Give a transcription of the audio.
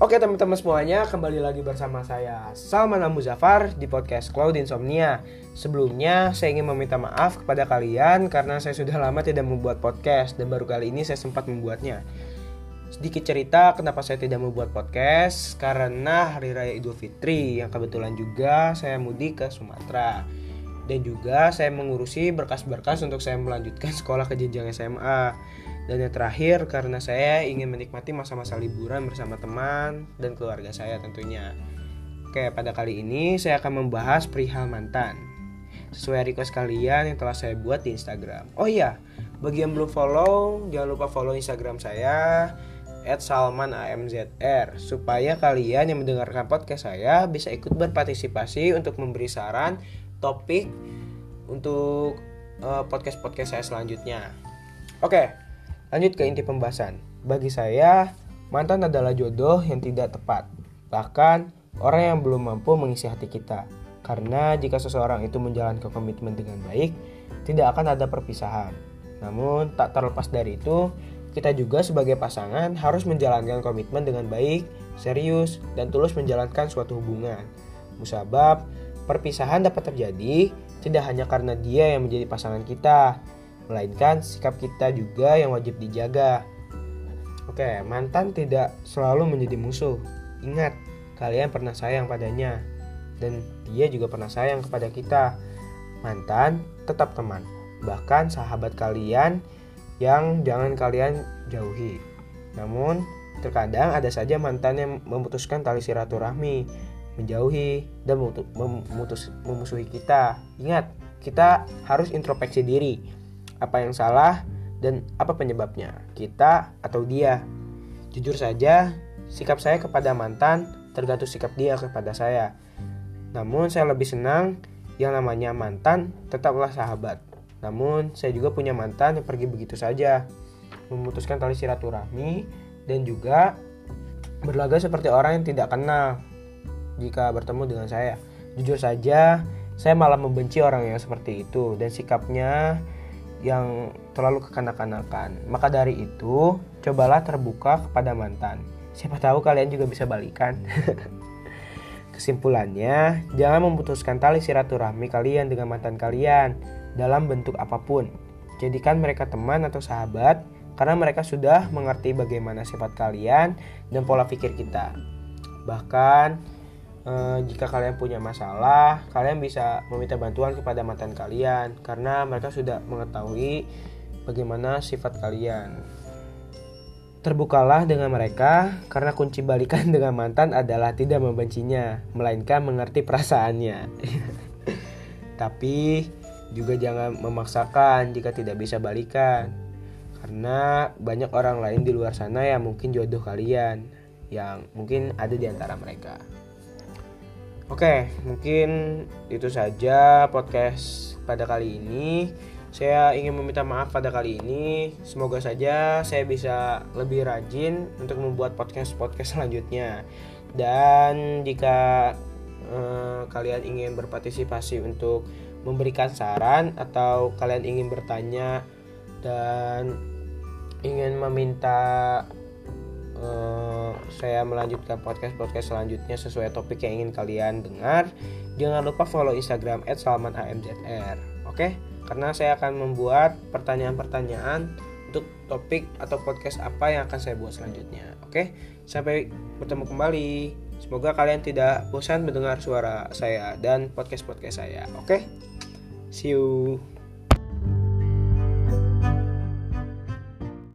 Oke teman-teman semuanya, kembali lagi bersama saya Salman Muzafar di podcast Cloud Insomnia. Sebelumnya saya ingin meminta maaf kepada kalian karena saya sudah lama tidak membuat podcast dan baru kali ini saya sempat membuatnya. Sedikit cerita kenapa saya tidak membuat podcast karena hari raya Idul Fitri yang kebetulan juga saya mudik ke Sumatera dan juga saya mengurusi berkas-berkas untuk saya melanjutkan sekolah ke jenjang SMA. Dan yang terakhir karena saya ingin menikmati masa-masa liburan bersama teman dan keluarga saya tentunya. Oke, pada kali ini saya akan membahas perihal mantan. Sesuai request kalian yang telah saya buat di Instagram. Oh iya, bagi yang belum follow, jangan lupa follow Instagram saya @salmanamzr supaya kalian yang mendengarkan podcast saya bisa ikut berpartisipasi untuk memberi saran topik untuk uh, podcast-podcast saya selanjutnya. Oke, Lanjut ke inti pembahasan. Bagi saya, mantan adalah jodoh yang tidak tepat. Bahkan, orang yang belum mampu mengisi hati kita. Karena jika seseorang itu menjalankan komitmen dengan baik, tidak akan ada perpisahan. Namun, tak terlepas dari itu, kita juga sebagai pasangan harus menjalankan komitmen dengan baik, serius, dan tulus menjalankan suatu hubungan. Musabab, perpisahan dapat terjadi tidak hanya karena dia yang menjadi pasangan kita, melainkan sikap kita juga yang wajib dijaga. Oke, mantan tidak selalu menjadi musuh. Ingat, kalian pernah sayang padanya, dan dia juga pernah sayang kepada kita. Mantan tetap teman, bahkan sahabat kalian yang jangan kalian jauhi. Namun, terkadang ada saja mantan yang memutuskan tali silaturahmi, menjauhi, dan memutus, memusuhi kita. Ingat, kita harus introspeksi diri apa yang salah dan apa penyebabnya, kita atau dia. Jujur saja, sikap saya kepada mantan tergantung sikap dia kepada saya. Namun saya lebih senang yang namanya mantan tetaplah sahabat. Namun saya juga punya mantan yang pergi begitu saja, memutuskan tali silaturahmi dan juga berlaga seperti orang yang tidak kenal jika bertemu dengan saya. Jujur saja, saya malah membenci orang yang seperti itu dan sikapnya yang terlalu kekanak-kanakan. Maka dari itu, cobalah terbuka kepada mantan. Siapa tahu kalian juga bisa balikan. Kesimpulannya, jangan memutuskan tali silaturahmi kalian dengan mantan kalian dalam bentuk apa pun. Jadikan mereka teman atau sahabat karena mereka sudah mengerti bagaimana sifat kalian dan pola pikir kita. Bahkan eh, jika kalian punya masalah, kalian bisa meminta bantuan kepada mantan kalian karena mereka sudah mengetahui bagaimana sifat kalian. Terbukalah dengan mereka karena kunci balikan dengan mantan adalah tidak membencinya, melainkan mengerti perasaannya. Tapi juga jangan memaksakan jika tidak bisa balikan. Karena banyak orang lain di luar sana yang mungkin jodoh kalian yang mungkin ada di antara mereka. Oke, mungkin itu saja podcast pada kali ini. Saya ingin meminta maaf pada kali ini. Semoga saja saya bisa lebih rajin untuk membuat podcast-podcast selanjutnya. Dan jika eh, kalian ingin berpartisipasi untuk memberikan saran atau kalian ingin bertanya dan ingin meminta uh, saya melanjutkan podcast-podcast selanjutnya sesuai topik yang ingin kalian dengar. Jangan lupa follow Instagram @salmanamzr. Oke? Karena saya akan membuat pertanyaan-pertanyaan untuk topik atau podcast apa yang akan saya buat selanjutnya. Oke? Sampai bertemu kembali. Semoga kalian tidak bosan mendengar suara saya dan podcast-podcast saya. Oke? See you.